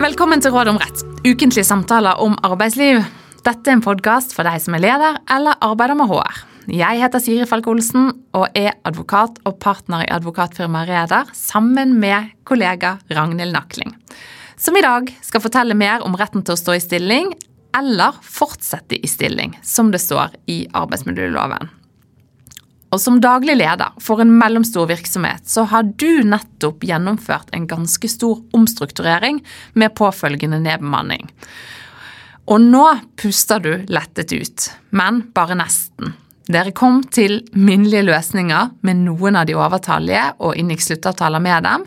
Velkommen til Råd om rett, ukentlige samtaler om arbeidsliv. Dette er en podkast for deg som er leder eller arbeider med HR. Jeg heter Siri Falk Olsen og er advokat og partner i advokatfirmaet Reder sammen med kollega Ragnhild Nakling. Som i dag skal fortelle mer om retten til å stå i stilling eller fortsette i stilling, som det står i arbeidsmiljøloven. Og som daglig leder for en mellomstor virksomhet, så har du nettopp gjennomført en ganske stor omstrukturering med påfølgende nedbemanning. Og nå puster du lettet ut, men bare nesten. Dere kom til minnelige løsninger med noen av de overtallige og inngikk sluttavtaler med dem,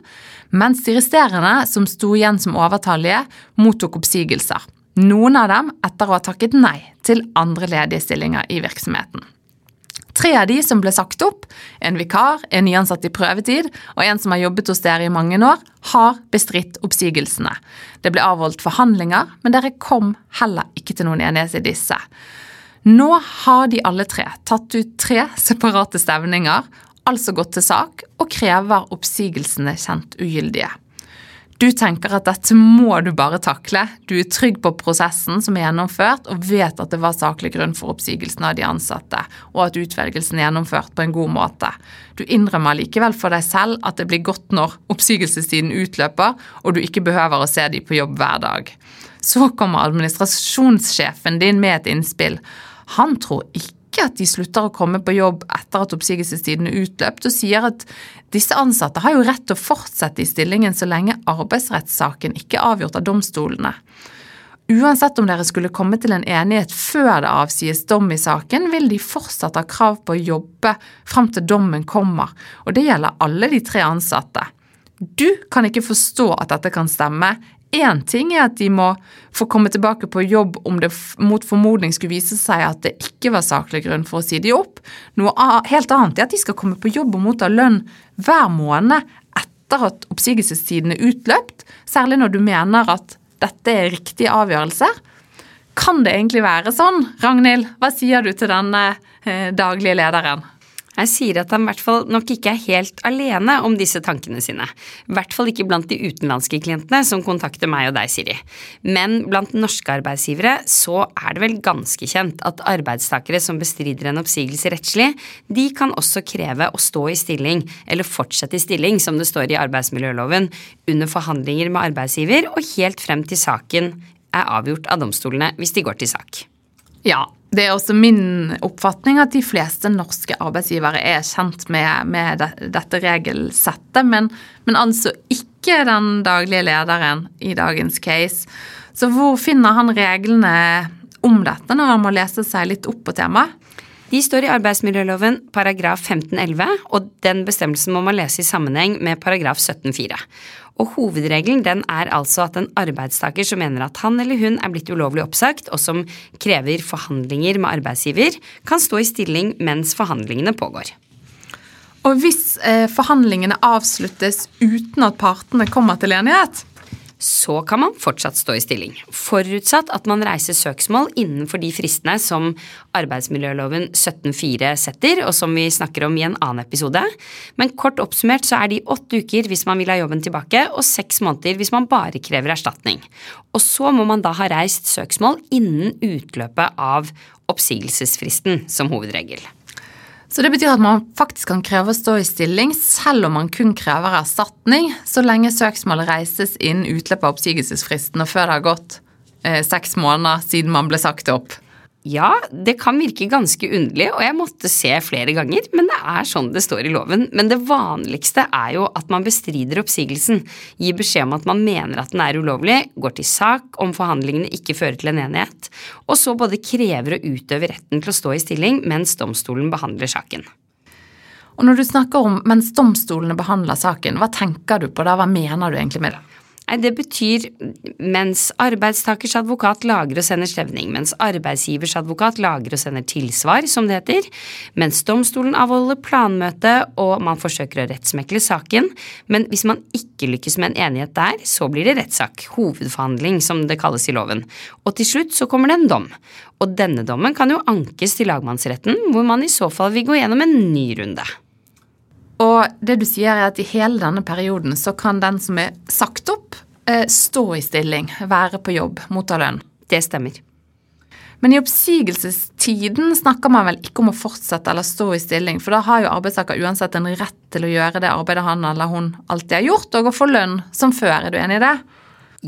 mens de resterende som sto igjen som overtallige, mottok oppsigelser. Noen av dem etter å ha takket nei til andre ledige stillinger i virksomheten. Tre av de som ble sagt opp, en vikar, en nyansatt i prøvetid og en som har jobbet hos dere i mange år, har bestridt oppsigelsene. Det ble avholdt forhandlinger, men dere kom heller ikke til noen enighet i disse. Nå har de alle tre tatt ut tre separate stevninger, altså gått til sak, og krever oppsigelsene kjent ugyldige. Du tenker at dette må du bare takle. Du er trygg på prosessen som er gjennomført, og vet at det var saklig grunn for oppsigelsen av de ansatte, og at utvelgelsen er gjennomført på en god måte. Du innrømmer likevel for deg selv at det blir godt når oppsigelsestiden utløper, og du ikke behøver å se de på jobb hver dag. Så kommer administrasjonssjefen din med et innspill. Han tror ikke ikke at de slutter å komme på jobb etter at oppsigelsestiden er utløpt, og sier at disse ansatte har jo rett til å fortsette i stillingen så lenge arbeidsrettssaken ikke er avgjort av domstolene. Uansett om dere skulle komme til en enighet før det avsies dom i saken, vil de fortsatt ha krav på å jobbe fram til dommen kommer, og det gjelder alle de tre ansatte. Du kan ikke forstå at dette kan stemme, Én ting er at de må få komme tilbake på jobb om det mot formodning skulle vise seg at det ikke var saklig grunn for å si de opp. Noe helt annet er at de skal komme på jobb og motta lønn hver måned etter at oppsigelsestiden er utløpt, særlig når du mener at dette er riktige avgjørelser. Kan det egentlig være sånn? Ragnhild, hva sier du til denne eh, daglige lederen? Jeg sier at han i hvert fall nok ikke er helt alene om disse tankene sine. I hvert fall ikke blant de utenlandske klientene som kontakter meg og deg, Siri. Men blant norske arbeidsgivere så er det vel ganske kjent at arbeidstakere som bestrider en oppsigelse rettslig, de kan også kreve å stå i stilling, eller fortsette i stilling, som det står i arbeidsmiljøloven, under forhandlinger med arbeidsgiver og helt frem til saken er avgjort av domstolene hvis de går til sak. Ja, det er også min oppfatning at de fleste norske arbeidsgivere er kjent med, med det, dette regelsettet, men, men, altså ikke den daglige lederen i dagens case. Så hvor finner han reglene om dette når han må lese seg litt opp på temaet? De står i arbeidsmiljøloven paragraf 1511, og den bestemmelsen må man lese i sammenheng med paragraf 17-4. Og hovedregelen den er altså at en arbeidstaker som mener at han eller hun er blitt ulovlig oppsagt, og som krever forhandlinger med arbeidsgiver, kan stå i stilling mens forhandlingene pågår. Og hvis eh, forhandlingene avsluttes uten at partene kommer til enighet, så kan man fortsatt stå i stilling, forutsatt at man reiser søksmål innenfor de fristene som arbeidsmiljøloven 17-4 setter, og som vi snakker om i en annen episode. Men kort oppsummert så er de åtte uker hvis man vil ha jobben tilbake, og seks måneder hvis man bare krever erstatning. Og så må man da ha reist søksmål innen utløpet av oppsigelsesfristen som hovedregel. Så det betyr at man faktisk kan kreve å stå i stilling selv om man kun krever erstatning, så lenge søksmålet reises innen utløpet av oppsigelsesfristen og før det har gått eh, seks måneder siden man ble sagt opp. Ja, det kan virke ganske underlig, og jeg måtte se flere ganger, men det er sånn det står i loven. Men det vanligste er jo at man bestrider oppsigelsen, gir beskjed om at man mener at den er ulovlig, går til sak om forhandlingene ikke fører til en enighet, og så både krever å utøve retten til å stå i stilling mens domstolen behandler saken. Og når du snakker om mens domstolene behandler saken, hva tenker du på da, hva mener du egentlig med det? Nei, Det betyr mens arbeidstakers advokat lager og sender stevning, mens arbeidsgivers advokat lager og sender tilsvar, som det heter, mens domstolen avholder planmøte og man forsøker å rettsmekle saken, men hvis man ikke lykkes med en enighet der, så blir det rettssak, hovedforhandling som det kalles i loven, og til slutt så kommer det en dom. Og denne dommen kan jo ankes til lagmannsretten, hvor man i så fall vil gå gjennom en ny runde. Og det du sier er at i hele denne perioden så kan den som er sagt opp, stå i stilling, være på jobb, motta lønn. Det stemmer. Men i oppsigelsestiden snakker man vel ikke om å fortsette eller stå i stilling, for da har jo arbeidstaker uansett en rett til å gjøre det arbeidet han eller hun alltid har gjort, og å få lønn som før. Er du enig i det?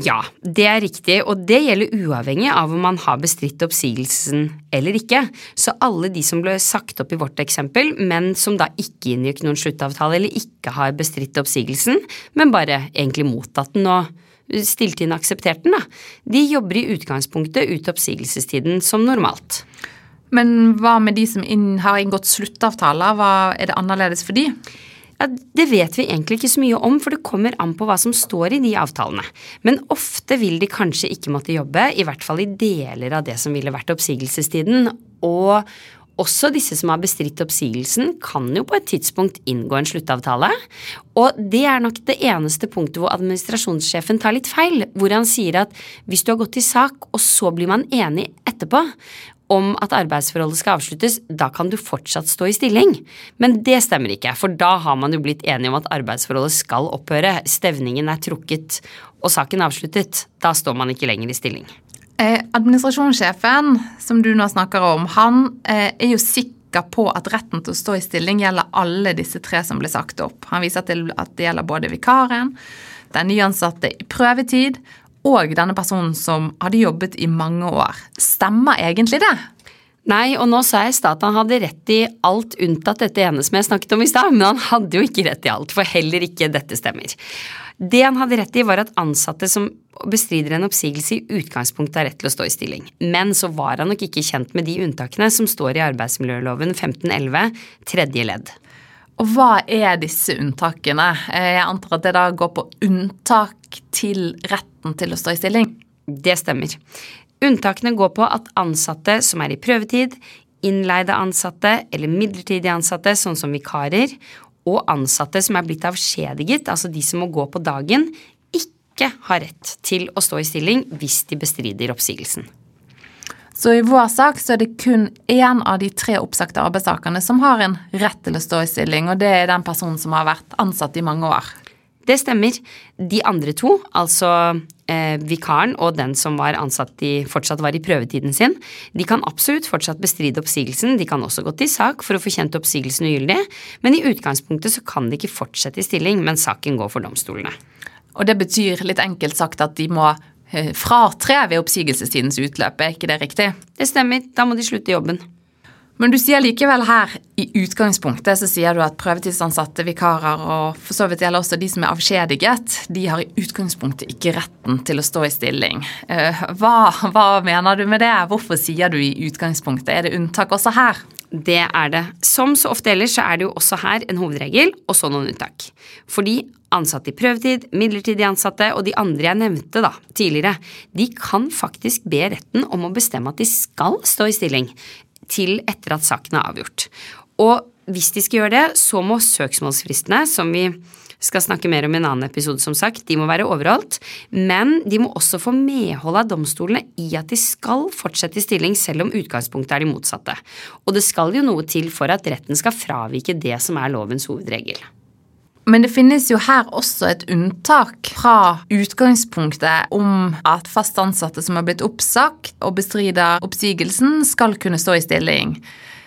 Ja, det er riktig, og det gjelder uavhengig av om man har bestridt oppsigelsen eller ikke. Så alle de som ble sagt opp i vårt eksempel, men som da ikke inngikk noen sluttavtale eller ikke har bestridt oppsigelsen, men bare egentlig mottatt den og stilt inn akseptert den, da, de jobber i utgangspunktet ut oppsigelsestiden som normalt. Men hva med de som inn, har inngått sluttavtaler, hva er det annerledes for de? Ja, Det vet vi egentlig ikke så mye om, for det kommer an på hva som står i de avtalene. Men ofte vil de kanskje ikke måtte jobbe, i hvert fall i deler av det som ville vært oppsigelsestiden. Og også disse som har bestridt oppsigelsen, kan jo på et tidspunkt inngå en sluttavtale. Og det er nok det eneste punktet hvor administrasjonssjefen tar litt feil, hvor han sier at hvis du har gått til sak, og så blir man enig etterpå, om at arbeidsforholdet skal avsluttes, da kan du fortsatt stå i stilling. Men det stemmer ikke, for da har man jo blitt enige om at arbeidsforholdet skal opphøre, stevningen er trukket og saken avsluttet. Da står man ikke lenger i stilling. Eh, administrasjonssjefen, som du nå snakker om, han eh, er jo sikker på at retten til å stå i stilling gjelder alle disse tre som ble sagt opp. Han viser til at det gjelder både vikaren, den nyansatte i prøvetid og denne personen som hadde jobbet i mange år. Stemmer egentlig det? Nei, og nå sa jeg i stad at han hadde rett i alt unntatt dette ene som jeg snakket om i stad, men han hadde jo ikke rett i alt, for heller ikke dette stemmer. Det han hadde rett i, var at ansatte som bestrider en oppsigelse i utgangspunktet har rett til å stå i stilling. Men så var han nok ikke kjent med de unntakene som står i arbeidsmiljøloven 1511 tredje ledd. Og hva er disse unntakene? Eh, Jeg antar at det da går på unntak til retten til å stå i stilling? Det stemmer. Unntakene går på at ansatte som er i prøvetid, innleide ansatte eller midlertidige ansatte, sånn som vikarer, og ansatte som er blitt avskjediget, altså de som må gå på dagen, ikke har rett til å stå i stilling hvis de bestrider oppsigelsen. Så i vår sak så er det kun én av de tre oppsagte arbeidstakerne som har en rett til å stå i stilling, og det er den personen som har vært ansatt i mange år. Det stemmer. De andre to, altså eh, vikaren og den som var ansatt i, fortsatt var i prøvetiden sin, de kan absolutt fortsatt bestride oppsigelsen. De kan også gå til sak for å få kjent oppsigelsen ugyldig, men i utgangspunktet så kan de ikke fortsette i stilling mens saken går for domstolene. Og det betyr litt enkelt sagt at de må eh, fratre ved oppsigelsestidens utløp, er ikke det riktig? Det stemmer. Da må de slutte jobben. Men du sier likevel her i utgangspunktet så sier du at prøvetidsansatte, vikarer og for så vidt gjelder også de som er avskjediget, de har i utgangspunktet ikke retten til å stå i stilling. Eh, Hva, hva mener du med det? Hvorfor sier du i utgangspunktet? Er det unntak også her? Det er det. Som så ofte ellers så er det jo også her en hovedregel, og så noen unntak. Fordi ansatte i prøvetid, midlertidig ansatte og de andre jeg nevnte da, tidligere, de kan faktisk be retten om å bestemme at de skal stå i stilling til etter at saken er avgjort. Og hvis de skal gjøre det, så må søksmålsfristene, som vi skal snakke mer om i en annen episode, som sagt, de må være overholdt, men de må også få medhold av domstolene i at de skal fortsette i stilling selv om utgangspunktet er de motsatte. Og det skal jo noe til for at retten skal fravike det som er lovens hovedregel. Men det finnes jo her også et unntak fra utgangspunktet om at fast ansatte som har blitt oppsagt og bestrider oppsigelsen, skal kunne stå i stilling.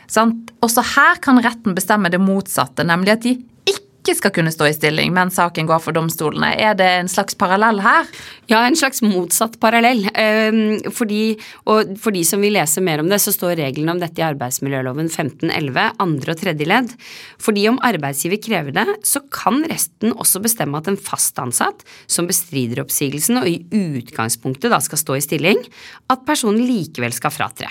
Sant? Også her kan retten bestemme det motsatte, nemlig at de ikke skal kunne stå i stilling mens saken går for domstolene. Er det en slags parallell her? Ja, en slags motsatt parallell. Ehm, Fordi, og for de som vil lese mer om det, så står reglene om dette i arbeidsmiljøloven 1511, andre og tredje ledd. Fordi om arbeidsgiver krever det, så kan resten også bestemme at en fast ansatt som bestrider oppsigelsen og i utgangspunktet da skal stå i stilling, at personen likevel skal fratre.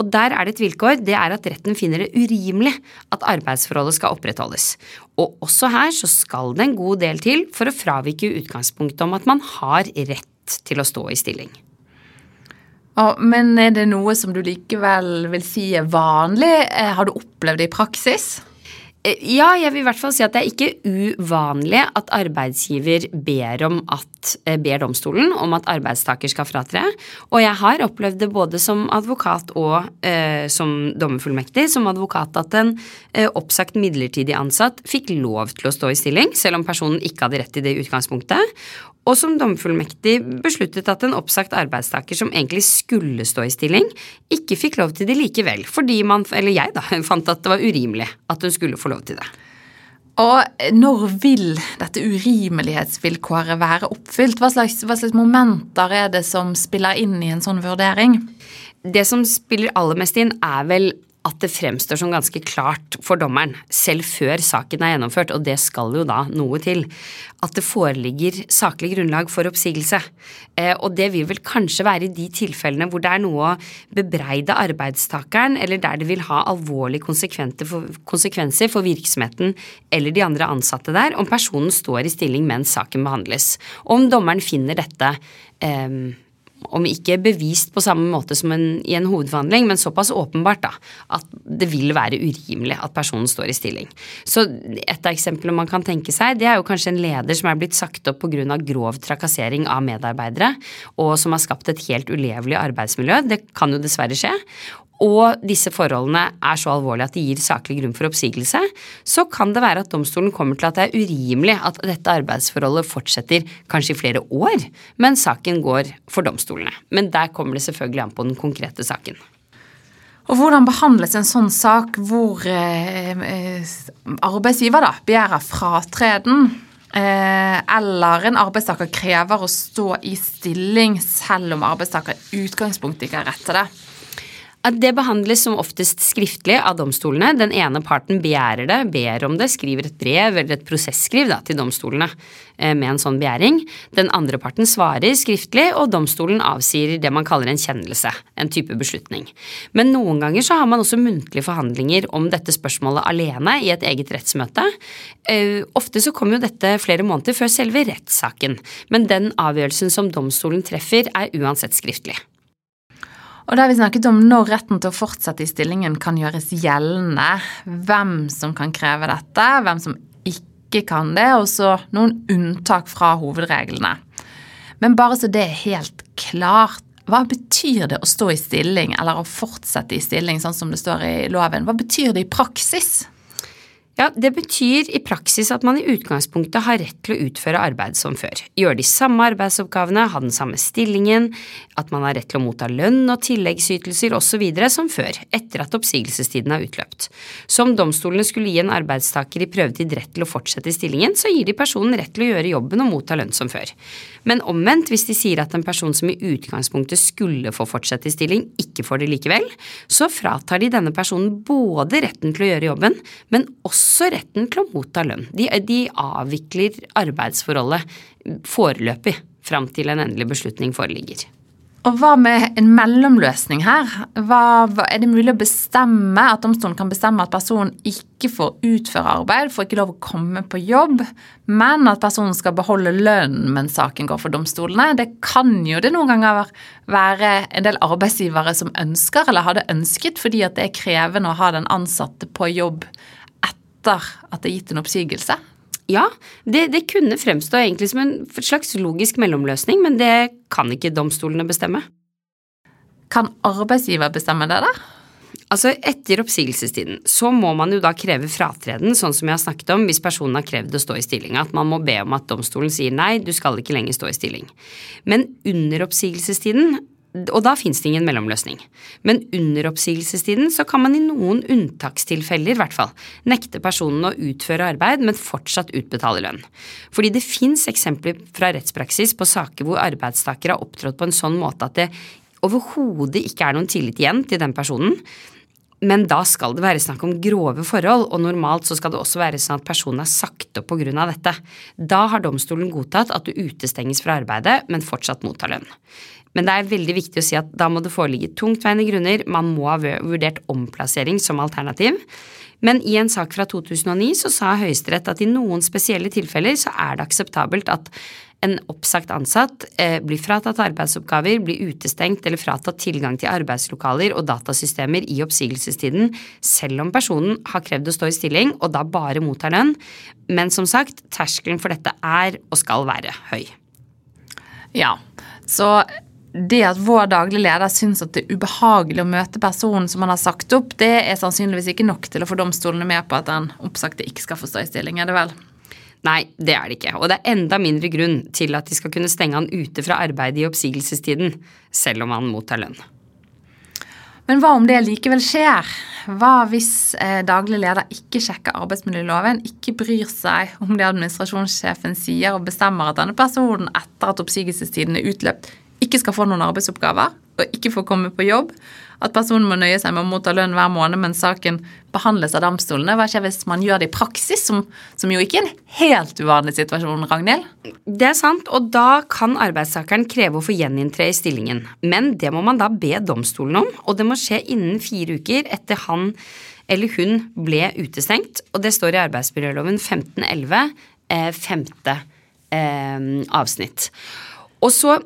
Og der er det et vilkår, det er at retten finner det urimelig at arbeidsforholdet skal opprettholdes. Og også her så skal det en god del til for å fravike utgangspunktet om at man har rett til å stå i stilling. Ja, men er det noe som du likevel vil si er vanlig? Eh, Har du opplevd det i praksis? Eh, ja, jeg vil i hvert fall si at det er ikke uvanlig at arbeidsgiver ber, at, eh, ber domstolen om at arbeidstaker skal fratre. Og jeg har opplevd det både som advokat og eh, som dommerfullmektig. Som advokat at en eh, oppsagt midlertidig ansatt fikk lov til å stå i stilling, selv om personen ikke hadde rett til det i utgangspunktet. Og som dommerfullmektig besluttet at en oppsagt arbeidstaker som egentlig skulle stå i stilling, ikke fikk lov til det likevel, fordi man, eller jeg da, fant at det var urimelig at hun skulle få lov til det. Og når vil dette urimelighetsvilkåret være oppfylt? Hva slags, hva slags, momenter er det som spiller inn i en sånn vurdering? Det som spiller aller mest inn, er vel at det fremstår som ganske klart for dommeren, selv før saken er gjennomført, og det skal jo da noe til, at det foreligger saklig grunnlag for oppsigelse. Eh, og det vil vel kanskje være i de tilfellene hvor det er noe å bebreide arbeidstakeren, eller der det vil ha alvorlige konsekvenser for virksomheten eller de andre ansatte der, om personen står i stilling mens saken behandles. Og om dommeren finner dette eh, om ikke bevist på samme måte som en, i en hovedforhandling, men såpass åpenbart da, at det vil være urimelig at personen står i stilling. Så et av eksemplene man kan tenke seg, det er jo kanskje en leder som er blitt sagt opp pga. grov trakassering av medarbeidere, og som har skapt et helt ulevelig arbeidsmiljø. Det kan jo dessverre skje og disse forholdene er så alvorlige at de gir saklig grunn for oppsigelse, så kan det være at domstolen kommer til at det er urimelig at dette arbeidsforholdet fortsetter kanskje i flere år, men saken går for domstolene. Men der kommer det selvfølgelig an på den konkrete saken. Og Hvordan behandles en sånn sak hvor eh, eh arbeidsgiver da, begjærer fratreden, eh, eller en arbeidstaker krever å stå i stilling selv om arbeidstaker i utgangspunktet ikke har rett til det? Det behandles som oftest skriftlig av domstolene. Den ene parten begjærer det, ber om det, skriver et brev eller et prosesskriv da, til domstolene eh, med en sånn begjæring. Den andre parten svarer skriftlig, og domstolen avsier det man kaller en kjennelse, en type beslutning. Men noen ganger så har man også muntlige forhandlinger om dette spørsmålet alene i et eget rettsmøte. Eh, ofte så kommer jo dette flere måneder før selve rettssaken, men den avgjørelsen som domstolen treffer, er uansett skriftlig. Og da har vi snakket om når retten til å fortsette i stillingen kan gjøres gjeldende, hvem som kan kreve dette, hvem som ikke kan det, og så noen unntak fra hovedreglene. Men bare så det er helt klart, hva betyr det å stå i stilling eller å fortsette i stilling, sånn som det står i loven? Hva betyr det i praksis? Ja, Det betyr i praksis at man i utgangspunktet har rett til å utføre arbeid som før. Gjøre de samme arbeidsoppgavene, ha den samme stillingen, at man har rett til å motta lønn og tilleggsytelser osv. som før, etter at oppsigelsestiden har utløpt. Så om domstolene skulle gi en arbeidstaker i prøvetid rett til å fortsette i stillingen, så gir de personen rett til å gjøre jobben og motta lønn som før. Men omvendt, hvis de sier at en person som i utgangspunktet skulle få fortsette i stilling, ikke får det likevel, så fratar de denne personen både retten til å gjøre jobben, men også også retten til å motta lønn. De, de avvikler arbeidsforholdet foreløpig fram til en endelig beslutning foreligger. Og hva med en mellomløsning her? Hva, er det mulig å bestemme at domstolen kan bestemme at personen ikke får utføre arbeid, får ikke lov å komme på jobb, men at personen skal beholde lønn mens saken går for domstolene? Det kan jo det noen ganger være en del arbeidsgivere som ønsker, eller hadde ønsket, fordi det er krevende å ha den ansatte på jobb etter at det er gitt en oppsigelse? Ja, det, det, kunne fremstå egentlig som en slags logisk mellomløsning, men det kan ikke domstolene bestemme. Kan arbeidsgiver bestemme det, da? Altså, Etter oppsigelsestiden så må man jo da kreve fratreden, sånn som jeg har snakket om, hvis personen har krevd å stå i stillinga. At man må be om at domstolen sier nei, du skal ikke lenger stå i stilling. Men under oppsigelsestiden og da fins det ingen mellomløsning. Men under oppsigelsestiden så kan man i noen unntakstilfeller i hvert fall nekte personen å utføre arbeid, men fortsatt utbetale lønn. Fordi det fins eksempler fra rettspraksis på saker hvor arbeidstakere har opptrådt på en sånn måte at det overhodet ikke er noen tillit igjen til den personen. Men da skal det være snakk om grove forhold, og normalt så skal det også være sånn at personen er sagt opp pga. dette. Da har domstolen godtatt at du utestenges fra arbeidet, men fortsatt mottar lønn. Men det er veldig viktig å si at da må det foreligge tungtveiende grunner, man må ha vurdert omplassering som alternativ. Men i en sak fra 2009 så sa Høyesterett at i noen spesielle tilfeller så er det akseptabelt at en oppsagt ansatt eh, blir fratatt arbeidsoppgaver, blir utestengt eller fratatt tilgang til arbeidslokaler og datasystemer i oppsigelsestiden, selv om personen har krevd å stå i stilling og da bare mottar lønn. Men som sagt, terskelen for dette er og skal være høy. Ja, så det at vår daglige leder syns at det er ubehagelig å møte personen som han har sagt opp, det er sannsynligvis ikke nok til å få domstolene med på at den oppsagte ikke skal få stå i stilling, er det vel? Nei, det er det ikke. Og det er enda mindre grunn til at de skal kunne stenge han ute fra arbeidet i oppsigelsestiden, selv om han mottar lønn. Men hva om det likevel skjer? Hva hvis eh, daglig leder ikke sjekker arbeidsmiljøloven, ikke bryr seg om det administrasjonssjefen sier, og bestemmer at denne personen etter at oppsigelsestiden er utløpt, ikke skal få noen arbeidsoppgaver og ikke få komme på jobb? at personen må nøye seg med å motta lønn hver måned mens saken behandles av domstolene. Hva skjer hvis man gjør det i praksis, som, som jo ikke er en helt uvanlig situasjon, Ragnhild? Det er sant, og da kan arbeidstakeren kreve å få gjeninntre i stillingen. Men det må man da be domstolen om, og det må skje innen fire uker etter han eller hun ble utestengt, og det står i arbeidsmiljøloven 1511 eh, femte eh, avsnitt. Og så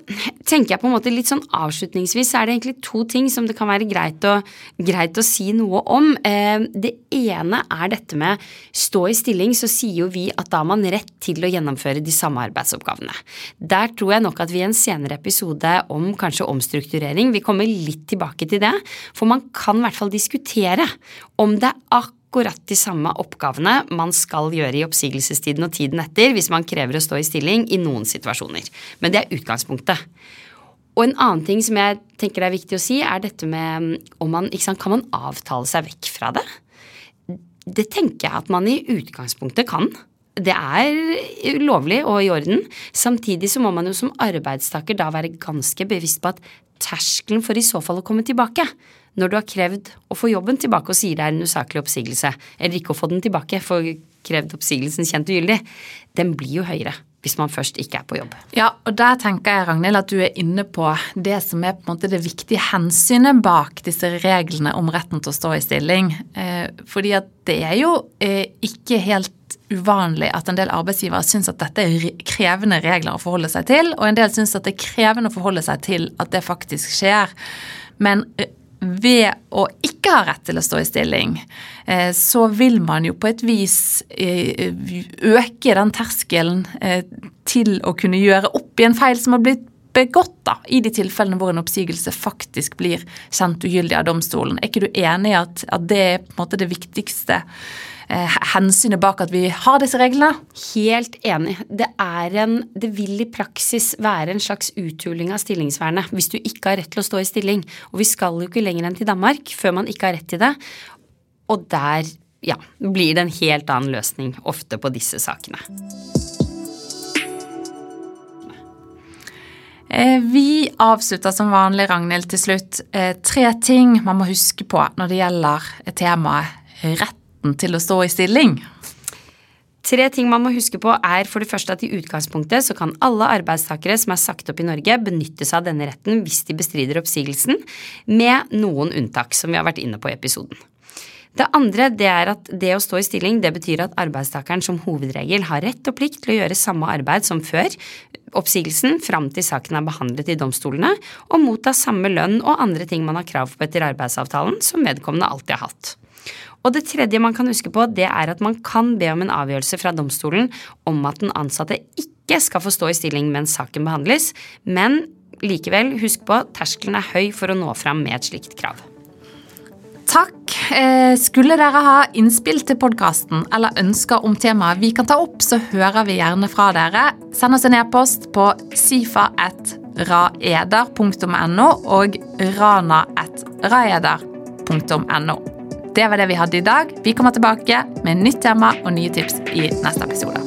tenker jeg på en måte litt sånn avslutningsvis er det egentlig to ting som det kan være greit å, greit å si noe om. Eh, det ene er dette med stå i stilling, så sier jo vi at da har man rett til å gjennomføre de samme arbeidsoppgavene. Der tror jeg nok at vi i en senere episode om kanskje omstrukturering vil komme litt tilbake til det. For man kan i hvert fall diskutere om det er akkurat akkurat de samme oppgavene man skal gjøre i oppsigelsestiden og tiden etter hvis man krever å stå i stilling i noen situasjoner. Men det er utgangspunktet. Og en annen ting som jeg tenker det er viktig å si, er dette med om man sant, Kan man avtale seg vekk fra det? Det tenker jeg at man i utgangspunktet kan. Det er lovlig og i orden. Samtidig så må man jo som arbeidstaker da være ganske bevisst på at terskelen for i så fall å komme tilbake når du har krevd å få jobben tilbake og sier det er en usaklig oppsigelse, eller ikke å få den tilbake, for krevd oppsigelsen kjent ugyldig, den blir jo høyere hvis man først ikke er på jobb. Ja, og der tenker jeg Ragnhild, at du er inne på det som er på en måte det viktige hensynet bak disse reglene om retten til å stå i stilling. Eh, fordi at det er jo eh, ikke helt uvanlig at en del arbeidsgivere syns at dette er krevende regler å forholde seg til, og en del syns at det er krevende å forholde seg til at det faktisk skjer. Men eh, ved å ikke ha rett til å stå i stilling, eh, så vil man jo på et vis eh, øke den terskelen eh, til å kunne gjøre opp i en feil som har blitt begått, da, i de tilfellene hvor en oppsigelse faktisk blir kjent ugyldig av domstolen. Er ikke du enig i at, at det er på en måte det viktigste hensynet bak at vi har disse reglene? Helt enig. Det, en, det vil i praksis være en slags uthuling av stillingsvernet hvis du ikke har rett til å stå i stilling. Og vi skal jo ikke lenger enn til Danmark før man ikke har rett til det. Og der ja, blir det en helt annen løsning ofte på disse sakene. Eh, vi avslutter som vanlig, Ragnhild, til slutt. Eh, tre ting man må huske på når det gjelder temaet rett retten til å stå i stilling? Tre ting man må huske på er for det første at i utgangspunktet så kan alle arbeidstakere som er sagt opp i Norge, benytte seg av denne retten hvis de bestrider oppsigelsen, med noen unntak, som vi har vært inne på i episoden. Det andre det er at det å stå i stilling det betyr at arbeidstakeren som hovedregel har rett og plikt til å gjøre samme arbeid som før oppsigelsen fram til saken er behandlet i domstolene, og motta samme lønn og andre ting man har krav på etter arbeidsavtalen som vedkommende alltid har hatt. Og det tredje man kan huske på, det er at man kan be om en avgjørelse fra domstolen om at den ansatte ikke skal få stå i stilling mens saken behandles, men likevel, husk på, terskelen er høy for å nå fram med et slikt krav. Takk. Eh, skulle dere ha innspill til podkasten eller ønsker om temaet vi kan ta opp, så hører vi gjerne fra dere. Send oss en e-post på sifa.raeder.no og rana.raeder.no. Det var det vi hadde i dag. Vi kommer tilbake med nytt tema og nye tips i neste episode.